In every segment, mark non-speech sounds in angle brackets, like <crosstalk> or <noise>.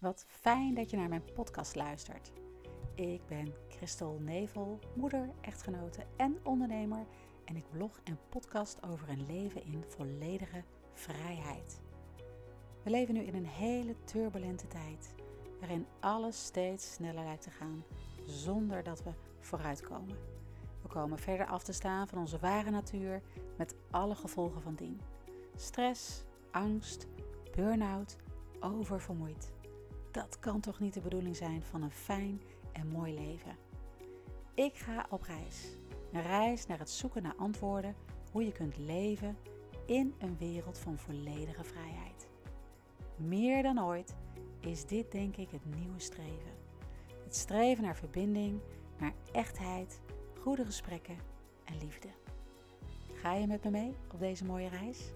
Wat fijn dat je naar mijn podcast luistert. Ik ben Christel Nevel, moeder, echtgenote en ondernemer en ik blog en podcast over een leven in volledige vrijheid. We leven nu in een hele turbulente tijd waarin alles steeds sneller lijkt te gaan zonder dat we vooruitkomen. We komen verder af te staan van onze ware natuur met alle gevolgen van dien. Stress, angst, burn-out, oververmoeid. Dat kan toch niet de bedoeling zijn van een fijn en mooi leven. Ik ga op reis. Een reis naar het zoeken naar antwoorden hoe je kunt leven in een wereld van volledige vrijheid. Meer dan ooit is dit denk ik het nieuwe streven. Het streven naar verbinding, naar echtheid, goede gesprekken en liefde. Ga je met me mee op deze mooie reis?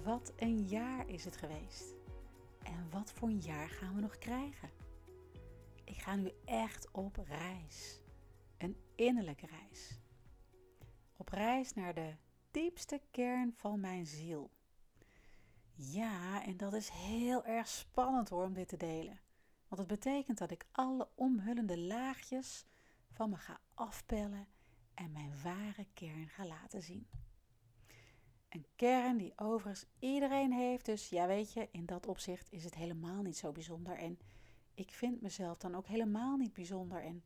Wat een jaar is het geweest. En wat voor een jaar gaan we nog krijgen? Ik ga nu echt op reis. Een innerlijke reis. Op reis naar de diepste kern van mijn ziel. Ja, en dat is heel erg spannend hoor om dit te delen. Want het betekent dat ik alle omhullende laagjes van me ga afpellen en mijn ware kern ga laten zien. Een kern die overigens iedereen heeft. Dus ja, weet je, in dat opzicht is het helemaal niet zo bijzonder. En ik vind mezelf dan ook helemaal niet bijzonder. En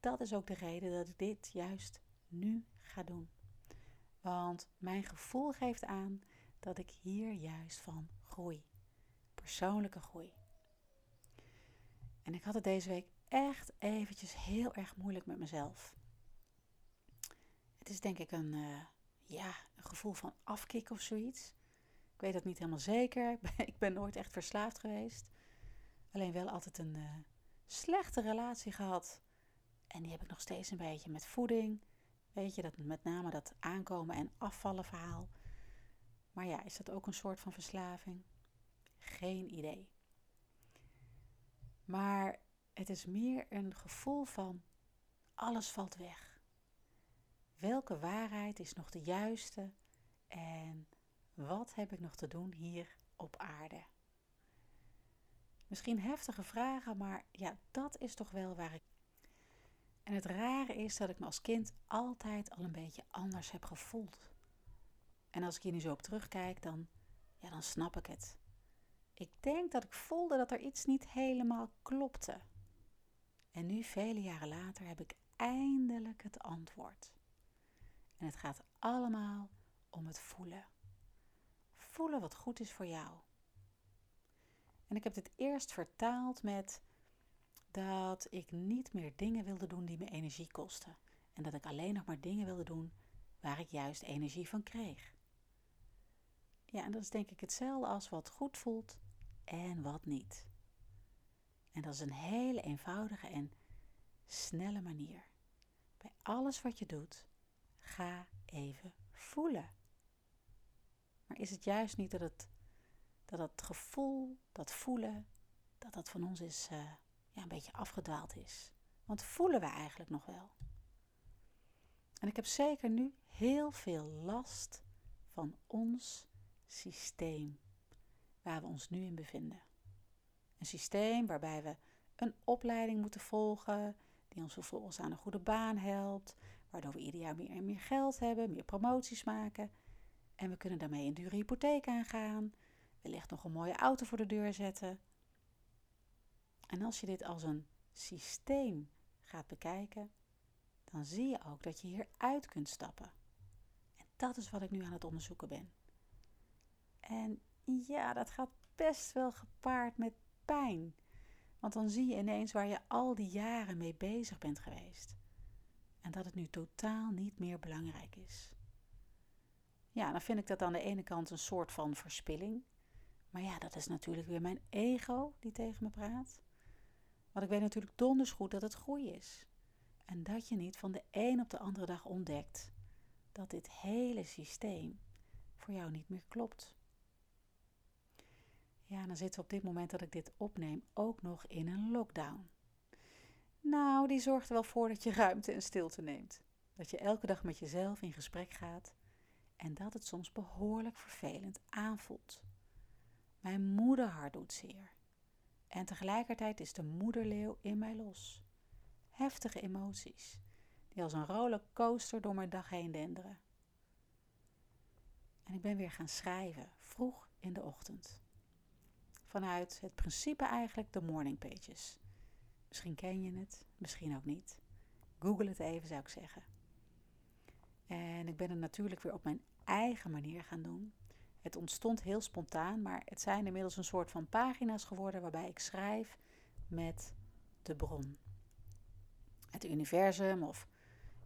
dat is ook de reden dat ik dit juist nu ga doen. Want mijn gevoel geeft aan dat ik hier juist van groei. Persoonlijke groei. En ik had het deze week echt eventjes heel erg moeilijk met mezelf. Het is denk ik een, uh, ja, een gevoel van afkicken of zoiets. Ik weet dat niet helemaal zeker. <laughs> Ik ben nooit echt verslaafd geweest. Alleen wel altijd een uh, slechte relatie gehad. En die heb ik nog steeds een beetje met voeding. Weet je, dat met name dat aankomen en afvallen verhaal. Maar ja, is dat ook een soort van verslaving? Geen idee. Maar het is meer een gevoel van alles valt weg. Welke waarheid is nog de juiste en wat heb ik nog te doen hier op aarde? Misschien heftige vragen, maar ja, dat is toch wel waar ik. En het rare is dat ik me als kind altijd al een beetje anders heb gevoeld. En als ik hier nu zo op terugkijk, dan, ja, dan snap ik het. Ik denk dat ik voelde dat er iets niet helemaal klopte. En nu, vele jaren later, heb ik eindelijk het antwoord. En het gaat allemaal om het voelen. Voelen wat goed is voor jou. En ik heb dit eerst vertaald met dat ik niet meer dingen wilde doen die me energie kosten. En dat ik alleen nog maar dingen wilde doen waar ik juist energie van kreeg. Ja, en dat is denk ik hetzelfde als wat goed voelt en wat niet. En dat is een hele eenvoudige en snelle manier. Bij alles wat je doet, Ga even voelen. Maar is het juist niet dat het, dat gevoel, dat voelen, dat dat van ons is, uh, ja, een beetje afgedwaald is? Want voelen we eigenlijk nog wel? En ik heb zeker nu heel veel last van ons systeem waar we ons nu in bevinden. Een systeem waarbij we een opleiding moeten volgen, die ons vervolgens aan een goede baan helpt, waardoor we ieder jaar meer en meer geld hebben, meer promoties maken. En we kunnen daarmee een dure hypotheek aangaan, wellicht nog een mooie auto voor de deur zetten. En als je dit als een systeem gaat bekijken, dan zie je ook dat je hieruit kunt stappen. En dat is wat ik nu aan het onderzoeken ben. En ja, dat gaat best wel gepaard met pijn. Want dan zie je ineens waar je al die jaren mee bezig bent geweest. En dat het nu totaal niet meer belangrijk is. Ja, dan vind ik dat aan de ene kant een soort van verspilling. Maar ja, dat is natuurlijk weer mijn ego die tegen me praat. Want ik weet natuurlijk donders goed dat het groei is. En dat je niet van de een op de andere dag ontdekt dat dit hele systeem voor jou niet meer klopt. Ja, dan zitten we op dit moment dat ik dit opneem ook nog in een lockdown. Nou, die zorgt er wel voor dat je ruimte en stilte neemt. Dat je elke dag met jezelf in gesprek gaat en dat het soms behoorlijk vervelend aanvoelt. Mijn moederhart doet zeer. En tegelijkertijd is de moederleeuw in mij los. Heftige emoties, die als een rollercoaster door mijn dag heen denderen. En ik ben weer gaan schrijven, vroeg in de ochtend. Vanuit het principe eigenlijk de morning pages. Misschien ken je het, misschien ook niet. Google het even, zou ik zeggen. En ik ben het natuurlijk weer op mijn eigen manier gaan doen. Het ontstond heel spontaan, maar het zijn inmiddels een soort van pagina's geworden waarbij ik schrijf met de bron. Het universum of,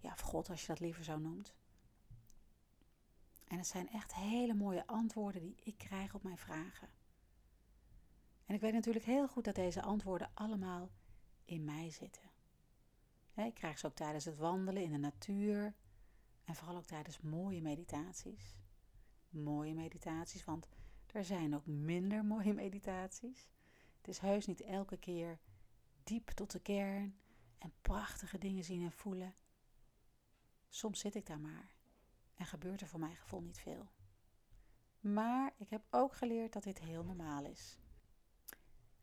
ja, God als je dat liever zo noemt. En het zijn echt hele mooie antwoorden die ik krijg op mijn vragen. En ik weet natuurlijk heel goed dat deze antwoorden allemaal in mij zitten. Ik krijg ze ook tijdens het wandelen in de natuur en vooral ook tijdens mooie meditaties. Mooie meditaties, want er zijn ook minder <laughs> mooie meditaties. Het is heus niet elke keer diep tot de kern en prachtige dingen zien en voelen. Soms zit ik daar maar en gebeurt er voor mijn gevoel niet veel. Maar ik heb ook geleerd dat dit heel normaal is.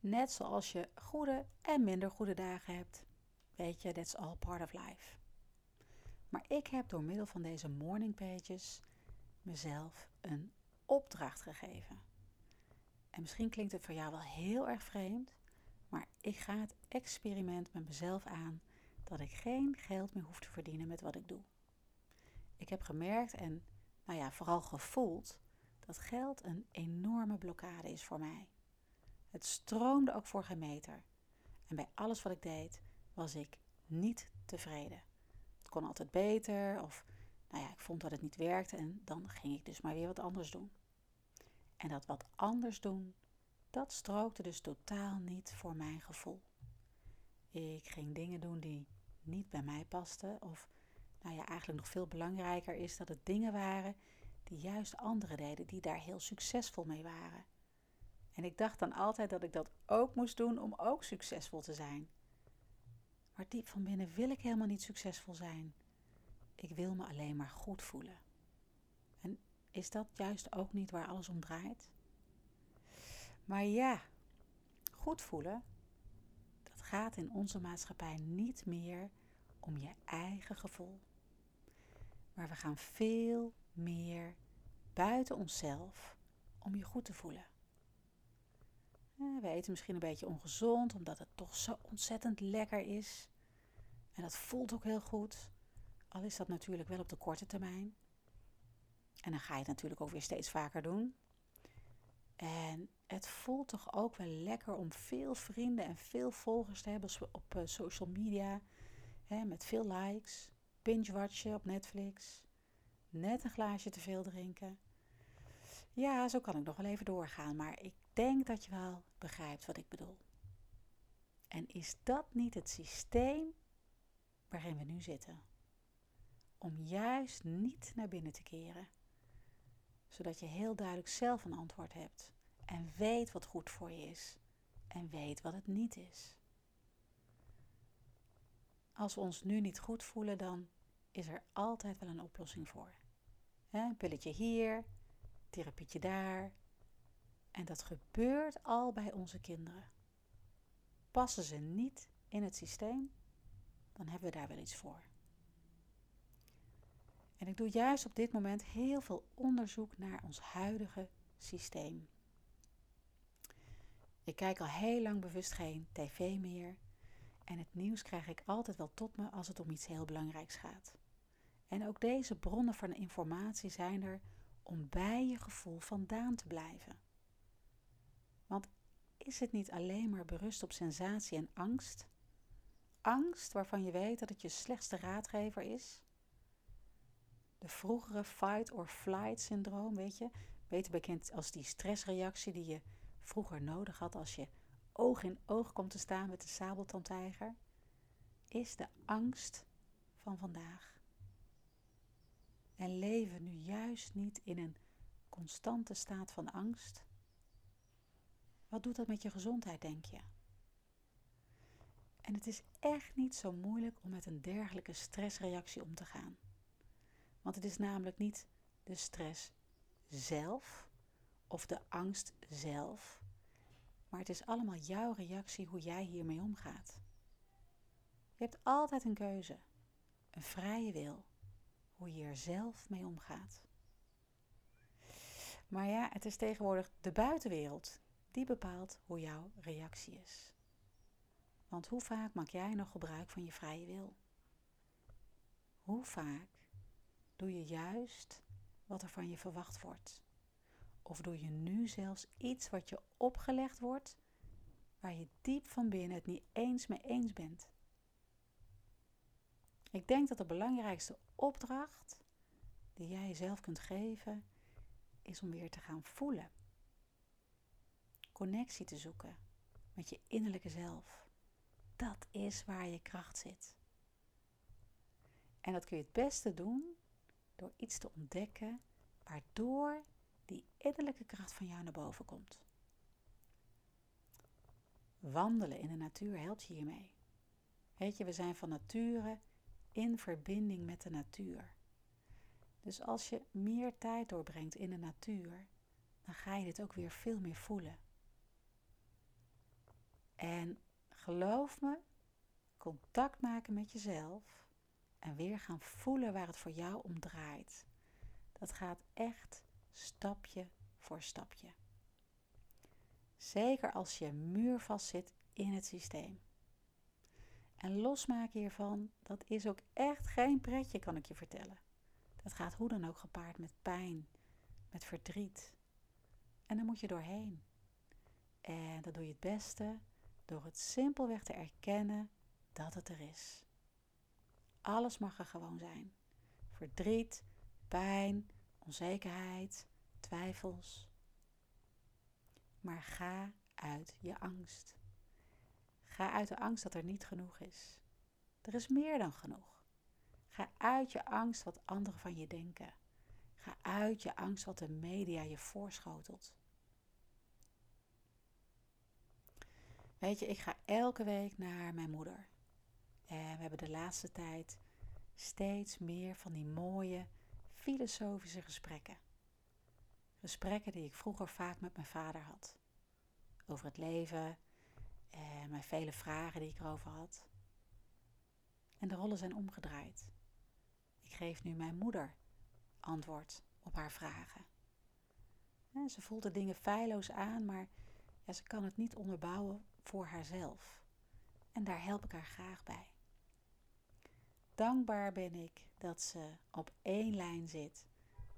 Net zoals je goede en minder goede dagen hebt. Weet je, that's all part of life. Maar ik heb door middel van deze morning pages mezelf een opdracht gegeven. En misschien klinkt het voor jou wel heel erg vreemd, maar ik ga het experiment met mezelf aan dat ik geen geld meer hoef te verdienen met wat ik doe. Ik heb gemerkt en nou ja, vooral gevoeld dat geld een enorme blokkade is voor mij. Het stroomde ook voor geen meter. En bij alles wat ik deed was ik niet tevreden. Het kon altijd beter of nou ja, ik vond dat het niet werkte en dan ging ik dus maar weer wat anders doen. En dat wat anders doen, dat strookte dus totaal niet voor mijn gevoel. Ik ging dingen doen die niet bij mij pasten of nou ja, eigenlijk nog veel belangrijker is dat het dingen waren die juist anderen deden, die daar heel succesvol mee waren. En ik dacht dan altijd dat ik dat ook moest doen om ook succesvol te zijn. Maar diep van binnen wil ik helemaal niet succesvol zijn. Ik wil me alleen maar goed voelen. En is dat juist ook niet waar alles om draait? Maar ja, goed voelen, dat gaat in onze maatschappij niet meer om je eigen gevoel. Maar we gaan veel meer buiten onszelf om je goed te voelen. We eten misschien een beetje ongezond, omdat het toch zo ontzettend lekker is. En dat voelt ook heel goed. Al is dat natuurlijk wel op de korte termijn. En dan ga je het natuurlijk ook weer steeds vaker doen. En het voelt toch ook wel lekker om veel vrienden en veel volgers te hebben op eh, social media. Hè, met veel likes. Binge-watchen op Netflix. Net een glaasje te veel drinken. Ja, zo kan ik nog wel even doorgaan. Maar ik denk dat je wel begrijpt wat ik bedoel. En is dat niet het systeem waarin we nu zitten? Om juist niet naar binnen te keren, zodat je heel duidelijk zelf een antwoord hebt en weet wat goed voor je is en weet wat het niet is. Als we ons nu niet goed voelen, dan is er altijd wel een oplossing voor. Een pilletje hier, therapietje daar, en dat gebeurt al bij onze kinderen. Passen ze niet in het systeem, dan hebben we daar wel iets voor. En ik doe juist op dit moment heel veel onderzoek naar ons huidige systeem. Ik kijk al heel lang bewust geen tv meer. En het nieuws krijg ik altijd wel tot me als het om iets heel belangrijks gaat. En ook deze bronnen van informatie zijn er om bij je gevoel vandaan te blijven. Want is het niet alleen maar berust op sensatie en angst? Angst waarvan je weet dat het je slechtste raadgever is? De vroegere fight or flight syndroom, weet je, beter bekend als die stressreactie die je vroeger nodig had als je oog in oog komt te staan met de sabeltandtijger, is de angst van vandaag. En leven nu juist niet in een constante staat van angst, wat doet dat met je gezondheid, denk je? En het is echt niet zo moeilijk om met een dergelijke stressreactie om te gaan. Want het is namelijk niet de stress zelf of de angst zelf, maar het is allemaal jouw reactie hoe jij hiermee omgaat. Je hebt altijd een keuze, een vrije wil, hoe je er zelf mee omgaat. Maar ja, het is tegenwoordig de buitenwereld die bepaalt hoe jouw reactie is. Want hoe vaak maak jij nog gebruik van je vrije wil? Hoe vaak doe je juist wat er van je verwacht wordt? Of doe je nu zelfs iets wat je opgelegd wordt, waar je diep van binnen het niet eens mee eens bent? Ik denk dat de belangrijkste opdracht die jij jezelf kunt geven, is om weer te gaan voelen. Connectie te zoeken met je innerlijke zelf. Dat is waar je kracht zit. En dat kun je het beste doen door iets te ontdekken waardoor die innerlijke kracht van jou naar boven komt. Wandelen in de natuur helpt je hiermee. Weet je, we zijn van nature in verbinding met de natuur. Dus als je meer tijd doorbrengt in de natuur, dan ga je dit ook weer veel meer voelen. En geloof me, contact maken met jezelf en weer gaan voelen waar het voor jou om draait. Dat gaat echt stapje voor stapje. Zeker als je muurvast zit in het systeem. En losmaken hiervan, dat is ook echt geen pretje, kan ik je vertellen. Dat gaat hoe dan ook gepaard met pijn, met verdriet. En daar moet je doorheen. En dat doe je het beste door het simpelweg te erkennen dat het er is. Alles mag er gewoon zijn. Verdriet, pijn, onzekerheid, twijfels. Maar ga uit je angst. Ga uit de angst dat er niet genoeg is. Er is meer dan genoeg. Ga uit je angst wat anderen van je denken. Ga uit je angst wat de media je voorschotelt. Weet je, ik ga elke week naar mijn moeder. En we hebben de laatste tijd steeds meer van die mooie filosofische gesprekken. Gesprekken die ik vroeger vaak met mijn vader had. Over het leven en mijn vele vragen die ik erover had. En de rollen zijn omgedraaid. Ik geef nu mijn moeder antwoord op haar vragen. En ze voelt de dingen feilloos aan, maar ja, ze kan het niet onderbouwen voor haarzelf. En daar help ik haar graag bij. Dankbaar ben ik dat ze op één lijn zit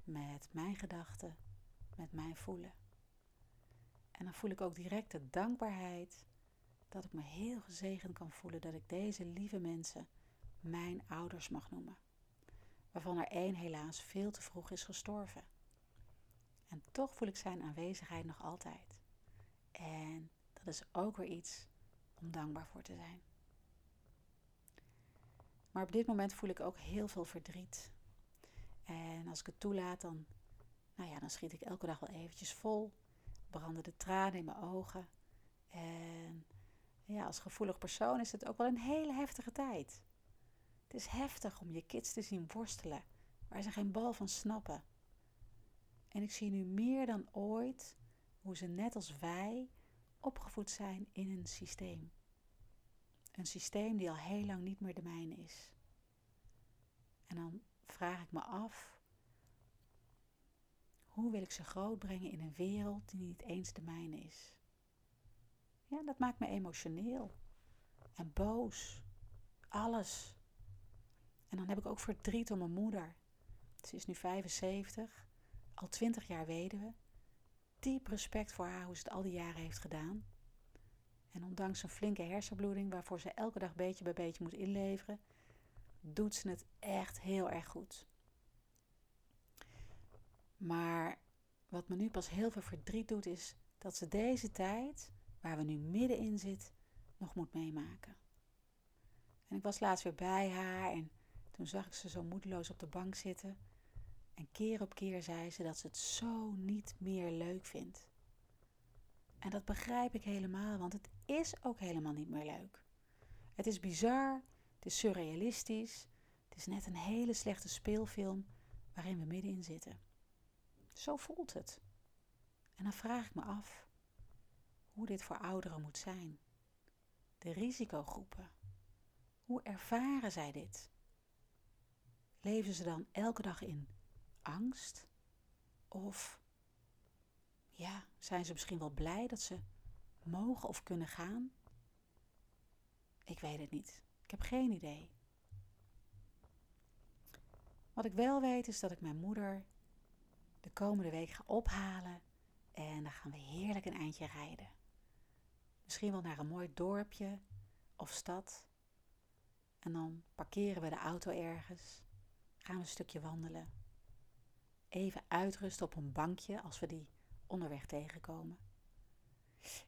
met mijn gedachten, met mijn voelen. En dan voel ik ook direct de dankbaarheid dat ik me heel gezegend kan voelen dat ik deze lieve mensen mijn ouders mag noemen. Waarvan er één helaas veel te vroeg is gestorven. En toch voel ik zijn aanwezigheid nog altijd. En dat is ook weer iets om dankbaar voor te zijn. Maar op dit moment voel ik ook heel veel verdriet. En als ik het toelaat, dan, nou ja, dan schiet ik elke dag wel eventjes vol. Branden de tranen in mijn ogen. En ja, als gevoelig persoon is het ook wel een hele heftige tijd. Het is heftig om je kids te zien worstelen, waar ze geen bal van snappen. En ik zie nu meer dan ooit hoe ze net als wij opgevoed zijn in een systeem. Een systeem die al heel lang niet meer de mijne is. En dan vraag ik me af, hoe wil ik ze grootbrengen in een wereld die niet eens de mijne is? Ja, dat maakt me emotioneel en boos. Alles. En dan heb ik ook verdriet om mijn moeder. Ze is nu 75, al 20 jaar weduwe. Diep respect voor haar hoe ze het al die jaren heeft gedaan. En ondanks een flinke hersenbloeding waarvoor ze elke dag beetje bij beetje moet inleveren, doet ze het echt heel erg goed. Maar wat me nu pas heel veel verdriet doet, is dat ze deze tijd, waar we nu middenin zitten, nog moet meemaken. En ik was laatst weer bij haar en toen zag ik ze zo moedeloos op de bank zitten. En keer op keer zei ze dat ze het zo niet meer leuk vindt. En dat begrijp ik helemaal, want het is ook helemaal niet meer leuk. Het is bizar, het is surrealistisch, het is net een hele slechte speelfilm waarin we middenin zitten. Zo voelt het. En dan vraag ik me af hoe dit voor ouderen moet zijn. De risicogroepen. Hoe ervaren zij dit? Leven ze dan elke dag in angst? Of ja, zijn ze misschien wel blij dat ze mogen of kunnen gaan? Ik weet het niet. Ik heb geen idee. Wat ik wel weet is dat ik mijn moeder de komende week ga ophalen en dan gaan we heerlijk een eindje rijden. Misschien wel naar een mooi dorpje of stad. En dan parkeren we de auto ergens, gaan we een stukje wandelen. Even uitrusten op een bankje als we die onderweg tegenkomen.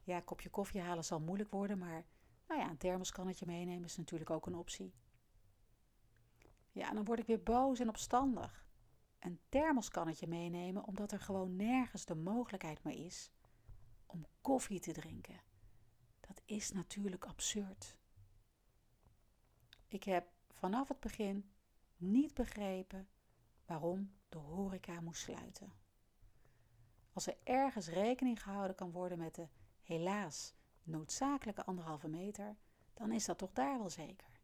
Ja, een kopje koffie halen zal moeilijk worden, maar nou ja, een thermoskannetje meenemen is natuurlijk ook een optie. Ja, dan word ik weer boos en opstandig. Een thermoskannetje meenemen omdat er gewoon nergens de mogelijkheid meer is om koffie te drinken. Dat is natuurlijk absurd. Ik heb vanaf het begin niet begrepen waarom de horeca moest sluiten. Als er ergens rekening gehouden kan worden met de helaas noodzakelijke anderhalve meter, dan is dat toch daar wel zeker.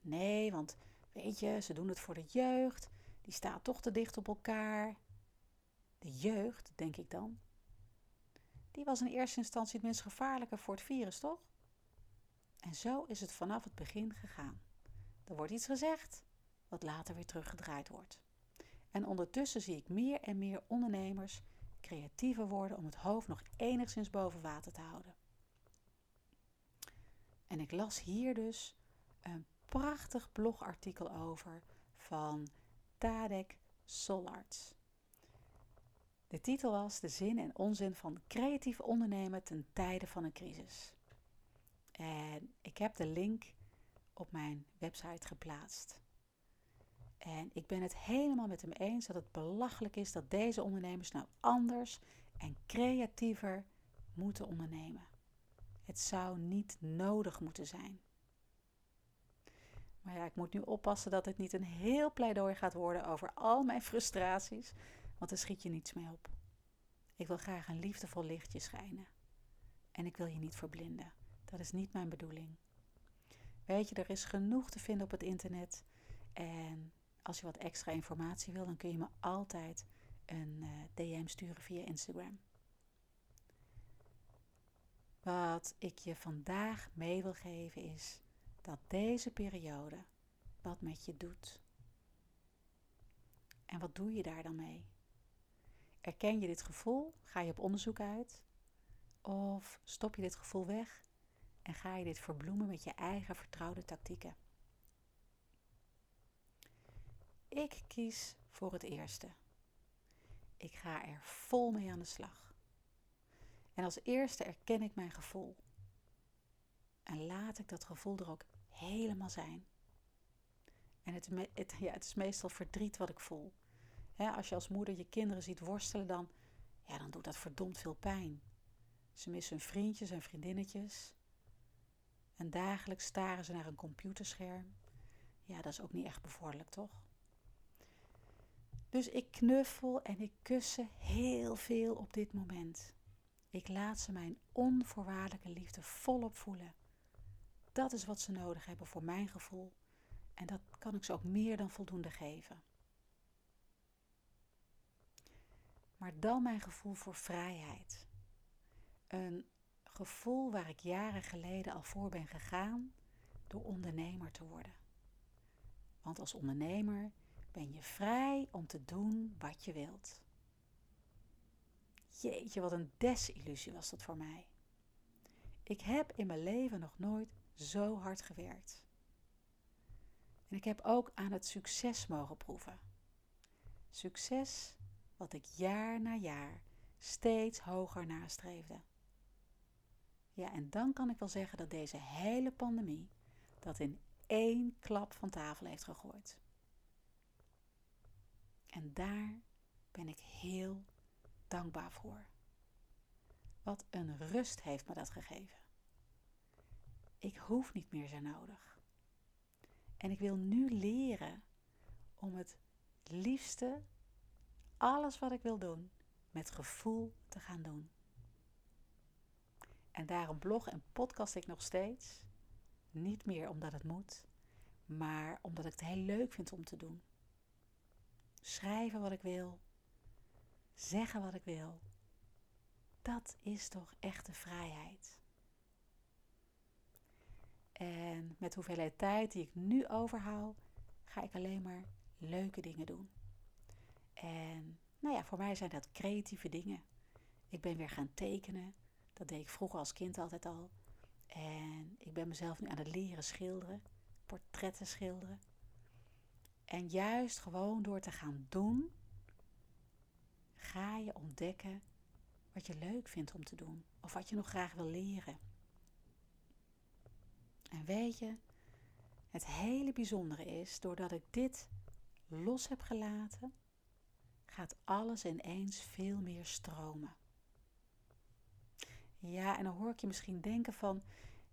Nee, want weet je, ze doen het voor de jeugd, die staat toch te dicht op elkaar. De jeugd, denk ik dan. Die was in eerste instantie het minst gevaarlijke voor het virus, toch? En zo is het vanaf het begin gegaan. Er wordt iets gezegd, wat later weer teruggedraaid wordt. En ondertussen zie ik meer en meer ondernemers creatiever worden om het hoofd nog enigszins boven water te houden. En ik las hier dus een prachtig blogartikel over van Tadek Sollards. De titel was De zin en onzin van creatief ondernemen ten tijde van een crisis. En ik heb de link op mijn website geplaatst. En ik ben het helemaal met hem eens dat het belachelijk is dat deze ondernemers nou anders en creatiever moeten ondernemen. Het zou niet nodig moeten zijn. Maar ja, ik moet nu oppassen dat het niet een heel pleidooi gaat worden over al mijn frustraties, want er schiet je niets mee op. Ik wil graag een liefdevol lichtje schijnen. En ik wil je niet verblinden. Dat is niet mijn bedoeling. Weet je, er is genoeg te vinden op het internet. En als je wat extra informatie wil, dan kun je me altijd een eh, DM sturen via Instagram. Wat ik je vandaag mee wil geven is dat deze periode wat met je doet. En wat doe je daar dan mee? Erken je dit gevoel? Ga je op onderzoek uit? Of stop je dit gevoel weg en ga je dit verbloemen met je eigen vertrouwde tactieken? Ik kies voor het eerste. Ik ga er vol mee aan de slag. En als eerste erken ik mijn gevoel. En laat ik dat gevoel er ook helemaal zijn. En het, ja, het is meestal verdriet wat ik voel. als je als moeder je kinderen ziet worstelen, dan, ja, dan doet dat verdomd veel pijn. Ze missen hun vriendjes en vriendinnetjes. En dagelijks staren ze naar een computerscherm. Ja, dat is ook niet echt bevorderlijk, toch? Dus ik knuffel en ik kus ze heel veel op dit moment. Ik laat ze mijn onvoorwaardelijke liefde volop voelen. Dat is wat ze nodig hebben voor mijn gevoel. En dat kan ik ze ook meer dan voldoende geven. Maar dan mijn gevoel voor vrijheid. Een gevoel waar ik jaren geleden al voor ben gegaan door ondernemer te worden. Want als ondernemer ben je vrij om te doen wat je wilt. Jeetje, wat een desillusie was dat voor mij. Ik heb in mijn leven nog nooit zo hard gewerkt. En ik heb ook aan het succes mogen proeven. Succes wat ik jaar na jaar steeds hoger nastreefde. Ja, en dan kan ik wel zeggen dat deze hele pandemie dat in één klap van tafel heeft gegooid. En daar ben ik heel dankbaar voor. Wat een rust heeft me dat gegeven. Ik hoef niet meer zo nodig. En ik wil nu leren om het liefste, alles wat ik wil doen, met gevoel te gaan doen. En daarom blog en podcast ik nog steeds. Niet meer omdat het moet, maar omdat ik het heel leuk vind om te doen. Schrijven wat ik wil, zeggen wat ik wil. Dat is toch echte vrijheid. En met hoeveelheid tijd die ik nu overhoud, ga ik alleen maar leuke dingen doen. En nou ja, voor mij zijn dat creatieve dingen. Ik ben weer gaan tekenen. Dat deed ik vroeger als kind altijd al. En ik ben mezelf nu aan het leren schilderen, portretten schilderen. En juist gewoon door te gaan doen, ga je ontdekken wat je leuk vindt om te doen. Of wat je nog graag wil leren. En weet je, het hele bijzondere is, doordat ik dit los heb gelaten, gaat alles ineens veel meer stromen. Ja, en dan hoor ik je misschien denken van,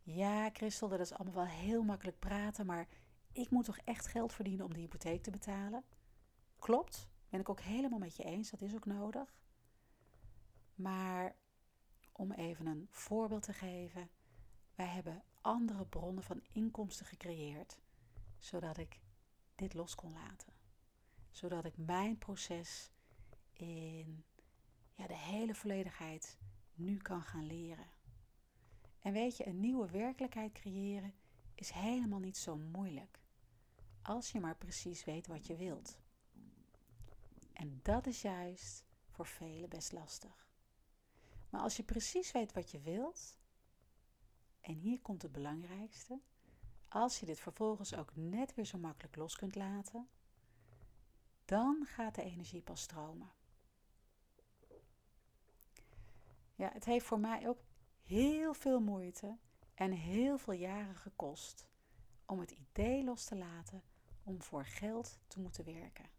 ja Christel, dat is allemaal wel heel makkelijk praten, maar ik moet toch echt geld verdienen om die hypotheek te betalen? Klopt, ben ik ook helemaal met je eens, dat is ook nodig. Maar om even een voorbeeld te geven, wij hebben andere bronnen van inkomsten gecreëerd, zodat ik dit los kon laten. Zodat ik mijn proces in ja, de hele volledigheid nu kan gaan leren. En weet je, een nieuwe werkelijkheid creëren is helemaal niet zo moeilijk. Als je maar precies weet wat je wilt. En dat is juist voor velen best lastig. Maar als je precies weet wat je wilt, en hier komt het belangrijkste, als je dit vervolgens ook net weer zo makkelijk los kunt laten, dan gaat de energie pas stromen. Ja, het heeft voor mij ook heel veel moeite en heel veel jaren gekost om het idee los te laten om voor geld te moeten werken.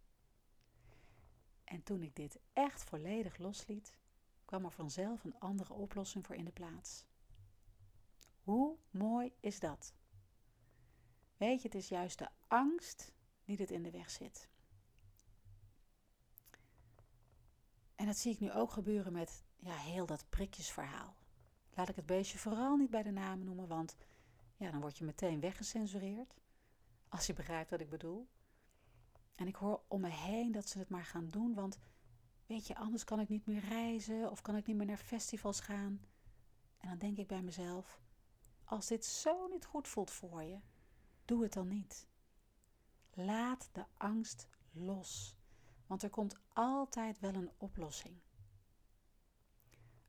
En toen ik dit echt volledig losliet, kwam er vanzelf een andere oplossing voor in de plaats. Hoe mooi is dat? Weet je, het is juist de angst die dit in de weg zit. En dat zie ik nu ook gebeuren met ja, heel dat prikjesverhaal. Laat ik het beestje vooral niet bij de naam noemen, want ja, dan word je meteen weggecensureerd. Als je begrijpt wat ik bedoel. En ik hoor om me heen dat ze het maar gaan doen, want weet je, anders kan ik niet meer reizen of kan ik niet meer naar festivals gaan. En dan denk ik bij mezelf, als dit zo niet goed voelt voor je, doe het dan niet. Laat de angst los, want er komt altijd wel een oplossing.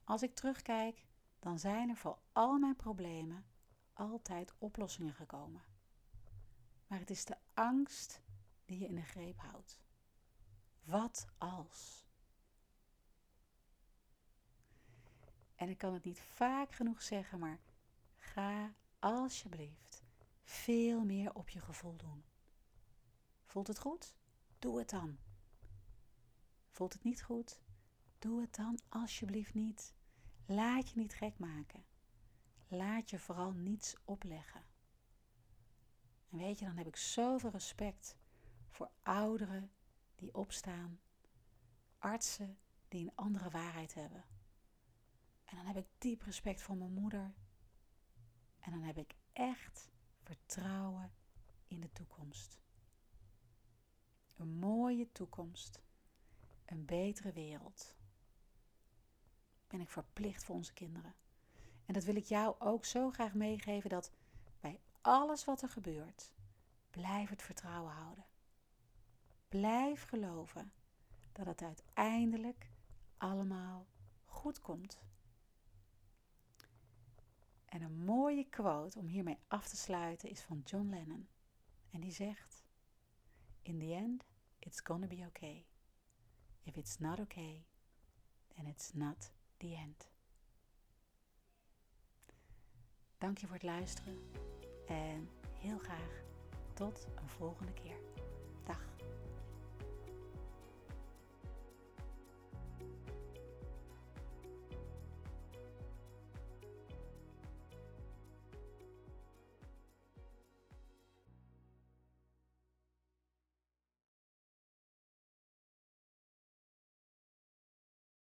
Als ik terugkijk, dan zijn er voor al mijn problemen altijd oplossingen gekomen. Maar het is de angst die je in de greep houdt. Wat als? En ik kan het niet vaak genoeg zeggen, maar ga alsjeblieft veel meer op je gevoel doen. Voelt het goed? Doe het dan. Voelt het niet goed? Doe het dan alsjeblieft niet. Laat je niet gek maken. Laat je vooral niets opleggen. En weet je, dan heb ik zoveel respect voor ouderen die opstaan, artsen die een andere waarheid hebben. En dan heb ik diep respect voor mijn moeder. En dan heb ik echt vertrouwen in de toekomst. Een mooie toekomst. Een betere wereld ben ik verplicht voor onze kinderen. En dat wil ik jou ook zo graag meegeven dat alles wat er gebeurt, blijf het vertrouwen houden. Blijf geloven dat het uiteindelijk allemaal goed komt. En een mooie quote om hiermee af te sluiten is van John Lennon. En die zegt: In the end, it's gonna be okay. If it's not okay, then it's not the end. Dank je voor het luisteren en heel graag tot een volgende keer.